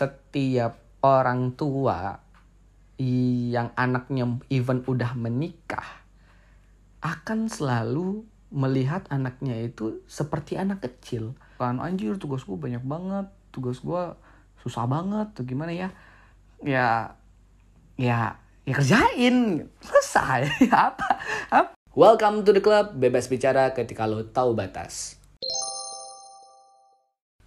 setiap orang tua yang anaknya even udah menikah akan selalu melihat anaknya itu seperti anak kecil. Kan anjir tugas gue banyak banget, tugas gue susah banget tuh gimana ya? Ya ya ya kerjain selesai apa apa Welcome to the club, bebas bicara ketika lo tahu batas.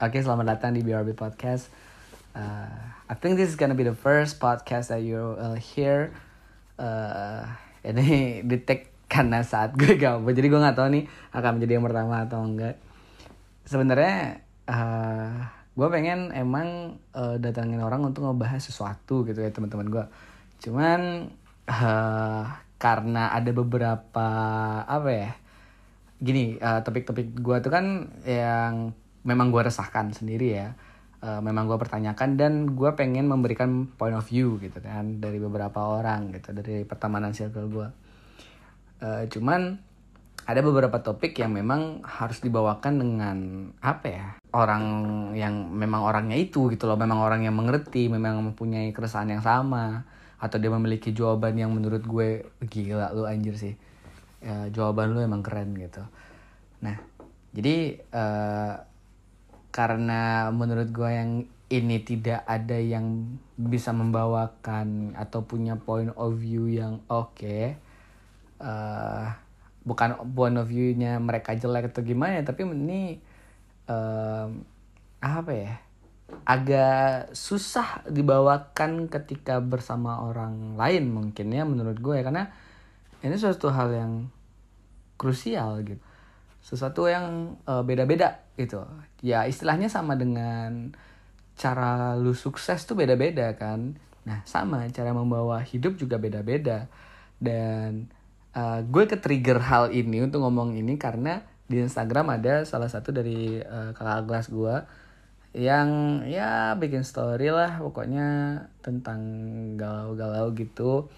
Oke, selamat datang di BRB Podcast. Uh, I think this is gonna be the first podcast that you will hear. Uh, ini di karena saat gue gabut, jadi gue nggak tahu nih akan menjadi yang pertama atau enggak. Sebenarnya uh, gue pengen emang uh, datangin orang untuk ngebahas sesuatu gitu ya teman-teman gue. Cuman uh, karena ada beberapa apa ya gini uh, topik-topik gue tuh kan yang memang gue resahkan sendiri ya uh, memang gue pertanyakan dan gue pengen memberikan point of view gitu kan dari beberapa orang gitu dari pertemanan circle gue uh, cuman ada beberapa topik yang memang harus dibawakan dengan apa ya orang yang memang orangnya itu gitu loh memang orang yang mengerti memang mempunyai keresahan yang sama atau dia memiliki jawaban yang menurut gue gila lu anjir sih. Ya, jawaban lu emang keren gitu. Nah jadi uh, karena menurut gue yang ini tidak ada yang bisa membawakan atau punya point of view yang oke okay, uh, bukan point of view-nya mereka jelek atau gimana tapi ini uh, apa ya agak susah dibawakan ketika bersama orang lain mungkin ya menurut gue ya. Karena ini suatu hal yang krusial gitu sesuatu yang uh, beda-beda gitu. Ya istilahnya sama dengan cara lu sukses tuh beda-beda kan. Nah sama cara membawa hidup juga beda-beda. Dan uh, gue ke trigger hal ini untuk ngomong ini karena di Instagram ada salah satu dari uh, kakak kelas gue yang ya bikin story lah pokoknya tentang galau-galau gitu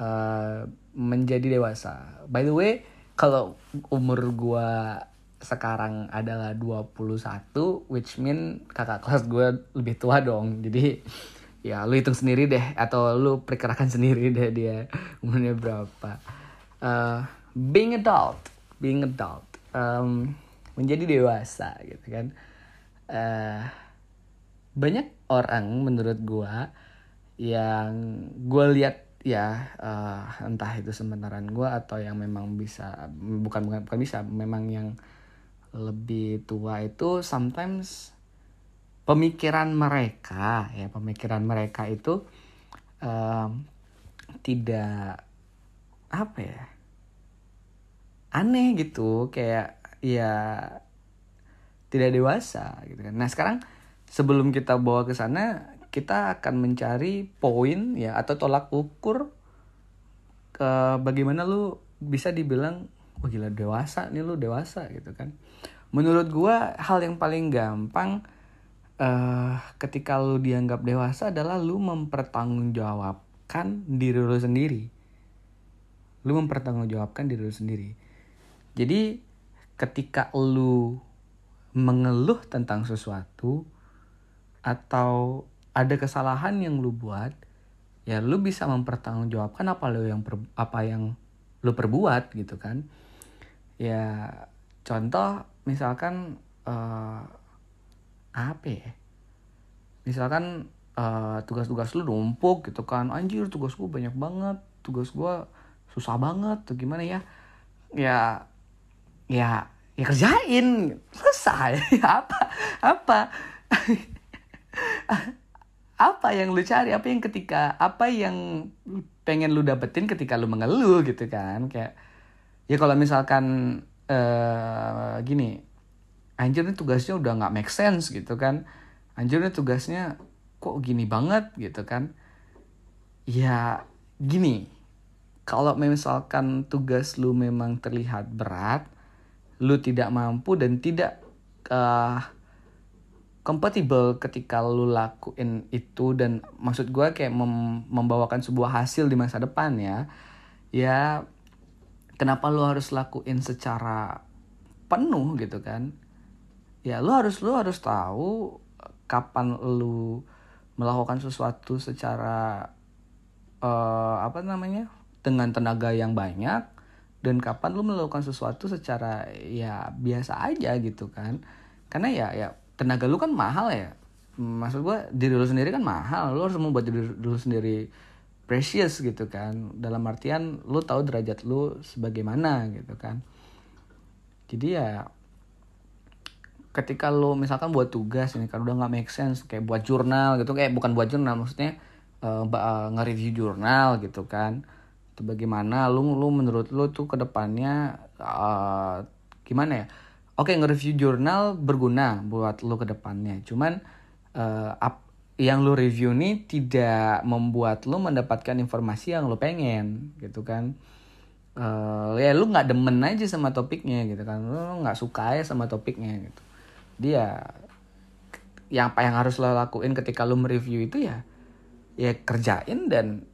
uh, menjadi dewasa. By the way, kalau umur gua sekarang adalah 21 which mean kakak kelas gue lebih tua dong. Jadi ya lu hitung sendiri deh atau lu perkirakan sendiri deh dia umurnya berapa. Uh, being adult, being adult um, menjadi dewasa gitu kan uh, banyak orang menurut gue yang gue lihat ya uh, entah itu semenaran gue atau yang memang bisa bukan bukan bukan bisa memang yang lebih tua itu sometimes pemikiran mereka ya pemikiran mereka itu uh, tidak apa ya aneh gitu kayak ya tidak dewasa gitu kan. Nah, sekarang sebelum kita bawa ke sana, kita akan mencari poin ya atau tolak ukur ke bagaimana lu bisa dibilang wah gila dewasa nih lu dewasa gitu kan. Menurut gua hal yang paling gampang uh, ketika lu dianggap dewasa adalah lu mempertanggungjawabkan diri lu sendiri. Lu mempertanggungjawabkan diri lu sendiri. Jadi ketika lu mengeluh tentang sesuatu atau ada kesalahan yang lu buat ya lu bisa mempertanggungjawabkan apa lu yang per, apa yang lu perbuat gitu kan. Ya contoh misalkan uh, apa ya? Misalkan uh, tugas-tugas lu numpuk gitu kan. Anjir tugas gua banyak banget tugas gua susah banget tuh gimana ya? Ya ya ya kerjain. Selesai. Apa apa apa yang lu cari? Apa yang ketika apa yang pengen lu dapetin ketika lu mengeluh gitu kan? Kayak ya kalau misalkan uh, gini anjir ini tugasnya udah nggak make sense gitu kan? Anjir ini tugasnya kok gini banget gitu kan? Ya gini kalau misalkan tugas lu memang terlihat berat lu tidak mampu dan tidak uh, compatible ketika lu lakuin itu dan maksud gue kayak mem membawakan sebuah hasil di masa depan ya. Ya kenapa lu harus lakuin secara penuh gitu kan? Ya lu harus lu harus tahu kapan lu melakukan sesuatu secara uh, apa namanya? Dengan tenaga yang banyak dan kapan lu melakukan sesuatu secara ya biasa aja gitu kan? Karena ya ya tenaga lu kan mahal ya. Maksud gua diri lu sendiri kan mahal. Lu harus membuat diri lu sendiri precious gitu kan. Dalam artian lu tahu derajat lu sebagaimana gitu kan. Jadi ya ketika lu misalkan buat tugas ini kan udah nggak make sense. Kayak buat jurnal gitu. Kayak bukan buat jurnal maksudnya uh, uh, nge-review jurnal gitu kan. Itu bagaimana lu lu menurut lu tuh ke depannya uh, gimana ya oke okay, nge-review jurnal berguna buat lu ke depannya cuman uh, up, yang lu review nih tidak membuat lu mendapatkan informasi yang lu pengen gitu kan? Uh, ya lu nggak demen aja sama topiknya gitu kan? Lu nggak suka ya sama topiknya gitu. Dia yang apa yang harus lo lakuin ketika lo mereview itu ya ya kerjain dan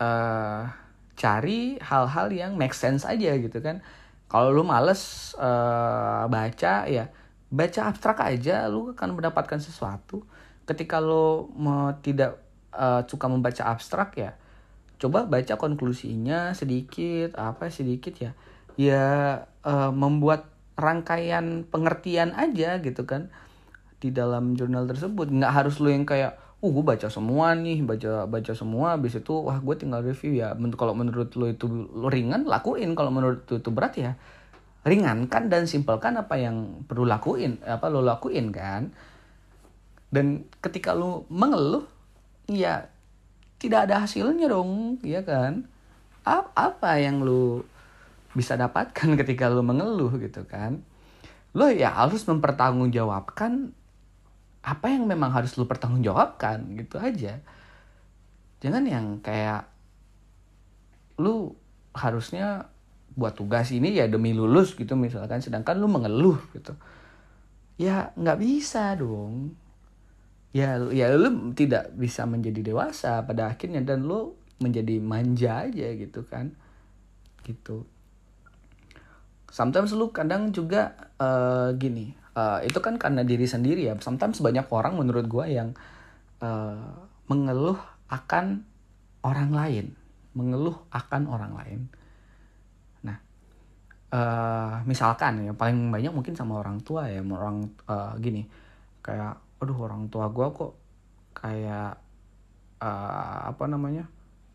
uh, cari hal-hal yang make sense aja gitu kan kalau lu males uh, baca ya baca abstrak aja. Lu akan mendapatkan sesuatu. Ketika lo mau tidak uh, suka membaca abstrak ya coba baca konklusinya sedikit apa sedikit ya. Ya uh, membuat rangkaian pengertian aja gitu kan di dalam jurnal tersebut. Nggak harus lo yang kayak uh gue baca semua nih baca baca semua habis itu wah gue tinggal review ya. Kalau menurut lo itu ringan lakuin. Kalau menurut lo itu berat ya ringankan dan simpelkan apa yang perlu lakuin apa lo lakuin kan. Dan ketika lo mengeluh ya tidak ada hasilnya dong ya kan? Apa yang lo bisa dapatkan ketika lo mengeluh gitu kan? Lo ya harus mempertanggungjawabkan apa yang memang harus lo pertanggungjawabkan gitu aja. Jangan yang kayak lu harusnya buat tugas ini ya demi lulus gitu misalkan sedangkan lu mengeluh gitu. Ya nggak bisa dong. Ya ya lu tidak bisa menjadi dewasa pada akhirnya dan lu menjadi manja aja gitu kan. Gitu. Sometimes lu kadang juga uh, gini uh, itu kan karena diri sendiri ya. Sometimes banyak orang menurut gue yang uh, mengeluh akan orang lain. Mengeluh akan orang lain. Nah uh, misalkan yang paling banyak mungkin sama orang tua ya orang uh, gini. Kayak aduh orang tua gue kok kayak uh, apa namanya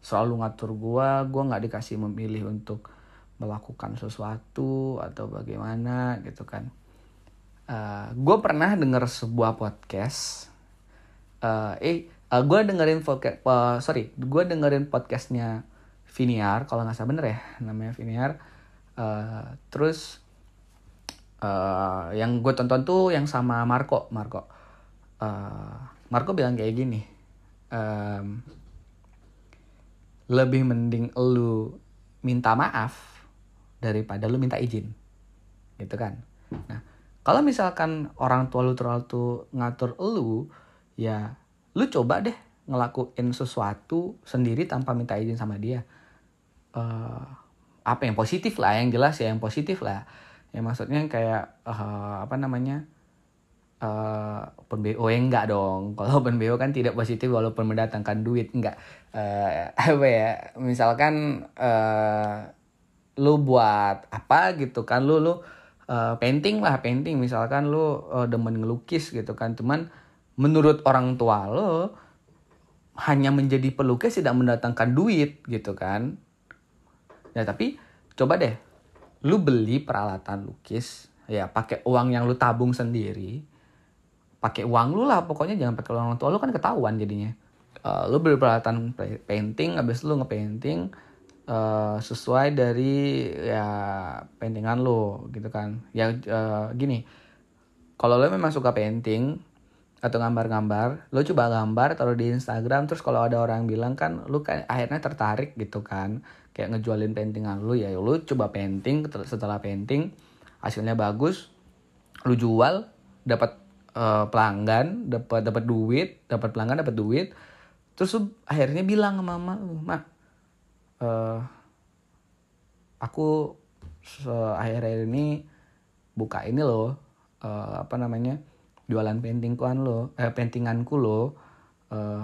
selalu ngatur gue gue nggak dikasih memilih untuk melakukan sesuatu atau bagaimana gitu kan uh, eh, gue pernah denger sebuah podcast. Uh, eh uh, eh, gue dengerin podcast uh, sorry gue dengerin podcastnya Viniar kalau nggak salah bener ya namanya Viniar. Uh, terus uh, yang gue tonton tuh yang sama Marco Marco. Uh, Marco bilang kayak gini um, lebih mending lu minta maaf daripada lu minta izin. Gitu kan. Nah kalau misalkan orang tua lu terlalu ngatur lu ya lu coba deh ngelakuin sesuatu sendiri tanpa minta izin sama dia. Uh, apa yang positif lah yang jelas ya yang positif lah. Ya maksudnya kayak uh, apa namanya uh, open BO ya enggak dong. Kalau open BO kan tidak positif walaupun mendatangkan duit enggak. Uh, apa ya misalkan uh, lu buat apa gitu kan lu lu uh, painting lah painting. Misalkan lu uh, demen ngelukis gitu kan. Cuman menurut orang tua lo hanya menjadi pelukis tidak mendatangkan duit gitu kan. Ya tapi coba deh lu beli peralatan lukis ya pakai uang yang lu tabung sendiri. Pakai uang lu lah pokoknya jangan pakai uang orang tua. Lu kan ketahuan jadinya. Uh, lu beli peralatan painting habis lu ngepainting uh, sesuai dari ya paintingan lo gitu kan. Ya uh, gini kalau lo memang suka painting atau gambar-gambar lo coba gambar taruh di Instagram terus kalau ada orang bilang kan lo kan akhirnya tertarik gitu kan. Kayak ngejualin paintingan lo ya lo coba painting setelah painting hasilnya bagus lo jual dapat uh, pelanggan dapat dapat duit dapat pelanggan dapat duit terus akhirnya bilang ke mama mak uh, aku akhir-akhir ini buka ini loh uh, apa namanya jualan paintingkuan lo eh paintinganku lo uh,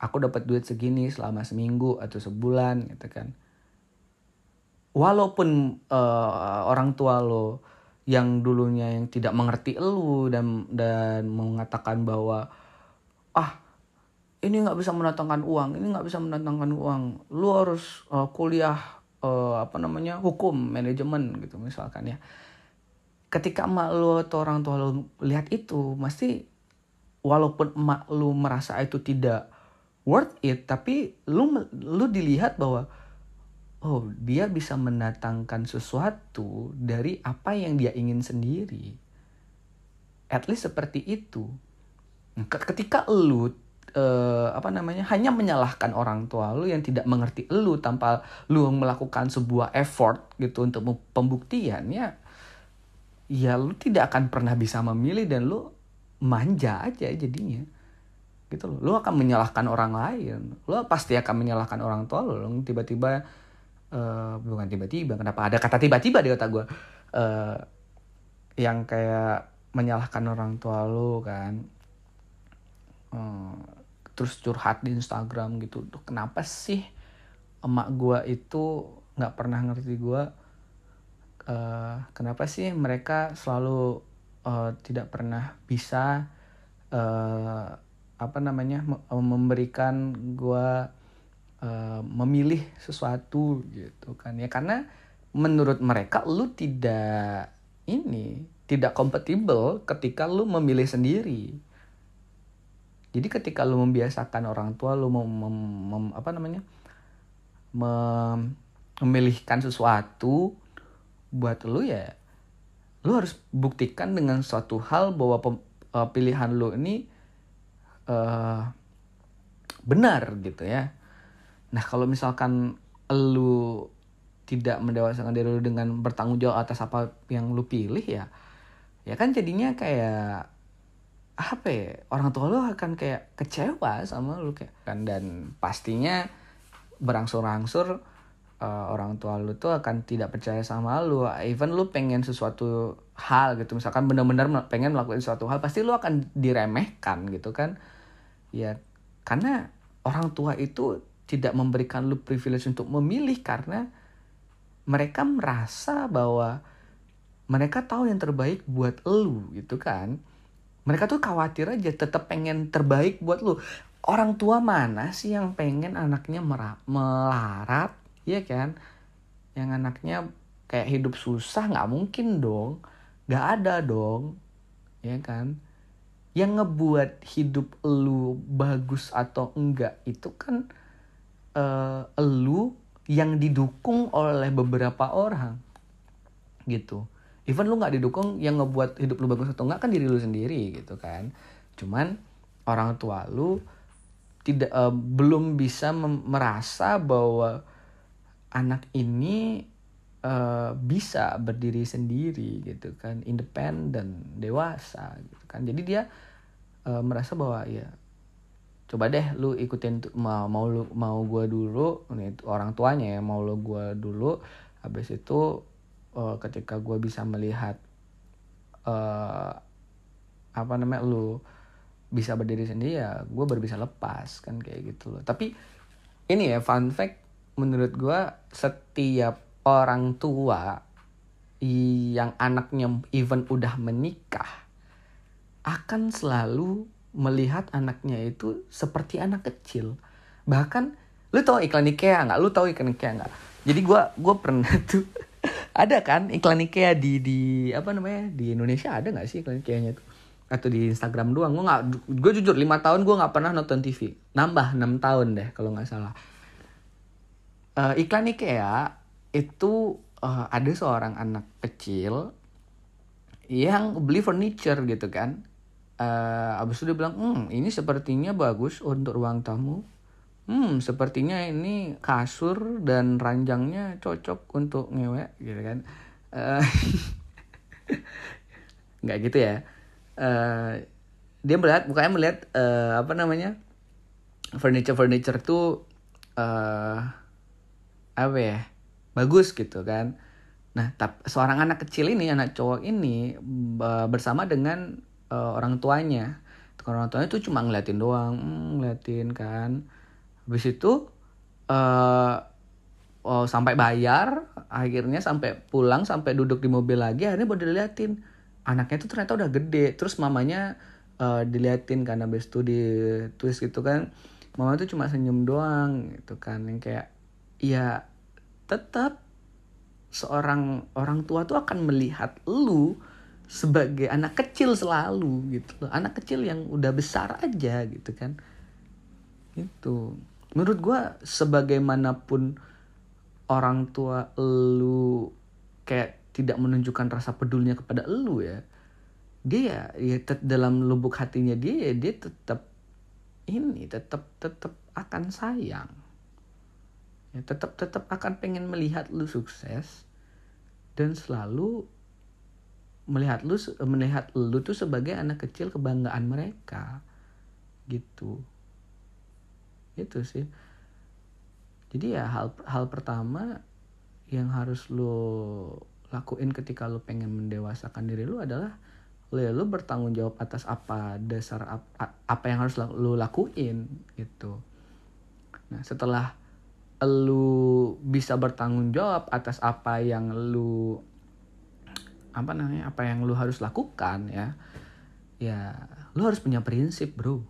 aku dapat duit segini selama seminggu atau sebulan gitu kan. Walaupun uh, orang tua lo yang dulunya yang tidak mengerti lu dan dan mengatakan bahwa ah ini nggak bisa mendatangkan uang ini nggak bisa mendatangkan uang. Lu harus uh, kuliah uh, apa namanya hukum manajemen gitu misalkan ya. Ketika emak lu atau orang tua lu lihat itu pasti walaupun emak lu merasa itu tidak worth it tapi lu lu dilihat bahwa oh dia bisa mendatangkan sesuatu dari apa yang dia ingin sendiri. At least seperti itu. Ketika lu uh, apa namanya hanya menyalahkan orang tua lu yang tidak mengerti lu tanpa lu melakukan sebuah effort gitu untuk pembuktian ya lu tidak akan pernah bisa memilih dan lu manja aja jadinya. Gitu loh. Lu akan menyalahkan orang lain. Lu pasti akan menyalahkan orang tua lu. Tiba-tiba uh, bukan tiba-tiba kenapa ada kata tiba-tiba di otak gue uh, yang kayak menyalahkan orang tua lo kan. Uh, terus curhat di Instagram gitu. Duh, kenapa sih emak gue itu nggak pernah ngerti gue uh, kenapa sih mereka selalu uh, tidak pernah bisa uh, apa namanya memberikan gue Eh, memilih sesuatu gitu kan ya. Karena menurut mereka lu tidak ini tidak kompatibel ketika lu memilih sendiri jadi ketika lu membiasakan orang tua lu mem, mem, mem apa namanya? Mem, memilihkan sesuatu buat lu ya lu harus buktikan dengan suatu hal bahwa pem, uh, pilihan lu ini uh, benar gitu ya. Nah kalau misalkan lu tidak mendewasakan diri lu dengan bertanggung jawab atas apa yang lu pilih ya, ya kan jadinya kayak apa ya orang tua lu akan kayak kecewa sama lu kayak kan dan pastinya berangsur-angsur uh, orang tua lu tuh akan tidak percaya sama lu even lu pengen sesuatu hal gitu misalkan benar-benar pengen melakukan sesuatu hal pasti lu akan diremehkan gitu kan ya karena orang tua itu tidak memberikan lu privilege untuk memilih karena mereka merasa bahwa mereka tahu yang terbaik buat lu gitu kan. Mereka tuh khawatir aja tetap pengen terbaik buat lu. Orang tua mana sih yang pengen anaknya melarat, ya kan? Yang anaknya kayak hidup susah nggak mungkin dong. Nggak ada dong, ya kan? Yang ngebuat hidup lu bagus atau enggak itu kan uh, lu yang didukung oleh beberapa orang gitu even lu nggak didukung yang ngebuat hidup lu bagus atau enggak kan diri lu sendiri gitu kan. Cuman orang tua lu tidak uh, belum bisa merasa bahwa anak ini uh, bisa berdiri sendiri gitu kan. Independen dewasa gitu kan. Jadi dia uh, merasa bahwa ya coba deh lu ikutin mau mau lu mau gue dulu nih orang tuanya ya mau lu gue dulu habis itu uh, ketika gue bisa melihat uh, apa namanya lu bisa berdiri sendiri ya gue baru bisa lepas kan kayak gitu loh tapi ini ya fun fact menurut gue setiap orang tua yang anaknya even udah menikah akan selalu melihat anaknya itu seperti anak kecil. Bahkan lu tau iklan IKEA nggak? Lu tau iklan IKEA nggak? Jadi gue gua pernah tuh ada kan iklan IKEA di di apa namanya di Indonesia ada nggak sih iklan IKEA-nya tuh? Atau di Instagram doang? Gue nggak, gue jujur lima tahun gue nggak pernah nonton TV. Nambah enam tahun deh kalau nggak salah. Uh, iklan IKEA itu uh, ada seorang anak kecil yang beli furniture gitu kan uh, abis itu dia bilang hmm ini sepertinya bagus untuk ruang tamu hmm sepertinya ini kasur dan ranjangnya cocok untuk ngewek gitu kan. Uh, gitu ya. Uh, dia melihat bukannya melihat uh, apa namanya furniture furniture tuh uh, apa ya bagus gitu kan. Nah tapi seorang anak kecil ini anak cowok ini bersama dengan uh, orang tuanya. Orang tuanya tuh cuma ngeliatin doang hmm, ngeliatin kan habis itu uh, oh, sampai bayar akhirnya sampai pulang sampai duduk di mobil lagi akhirnya baru diliatin. Anaknya tuh ternyata udah gede. Terus mamanya uh, diliatin karena habis itu di twist gitu kan. Mama tuh cuma senyum doang gitu kan. Yang kayak ya tetap seorang orang tua tuh akan melihat lu sebagai anak kecil selalu gitu loh. Anak kecil yang udah besar aja gitu kan. Itu menurut gue sebagaimanapun orang tua lu kayak tidak menunjukkan rasa pedulinya kepada lu ya dia ya, ya dalam lubuk hatinya dia ya dia tetap ini tetap tetap akan sayang. Ya tetap tetap akan pengen melihat lu sukses dan selalu melihat lu melihat lu tuh sebagai anak kecil kebanggaan mereka gitu itu sih. Jadi ya hal hal pertama yang harus lu lakuin ketika lu pengen mendewasakan diri lu adalah lu ya lu bertanggung jawab atas apa dasar apa, apa yang harus lu lakuin gitu. Nah setelah lu bisa bertanggung jawab atas apa yang lu apa namanya apa yang lu harus lakukan ya ya lu harus punya prinsip bro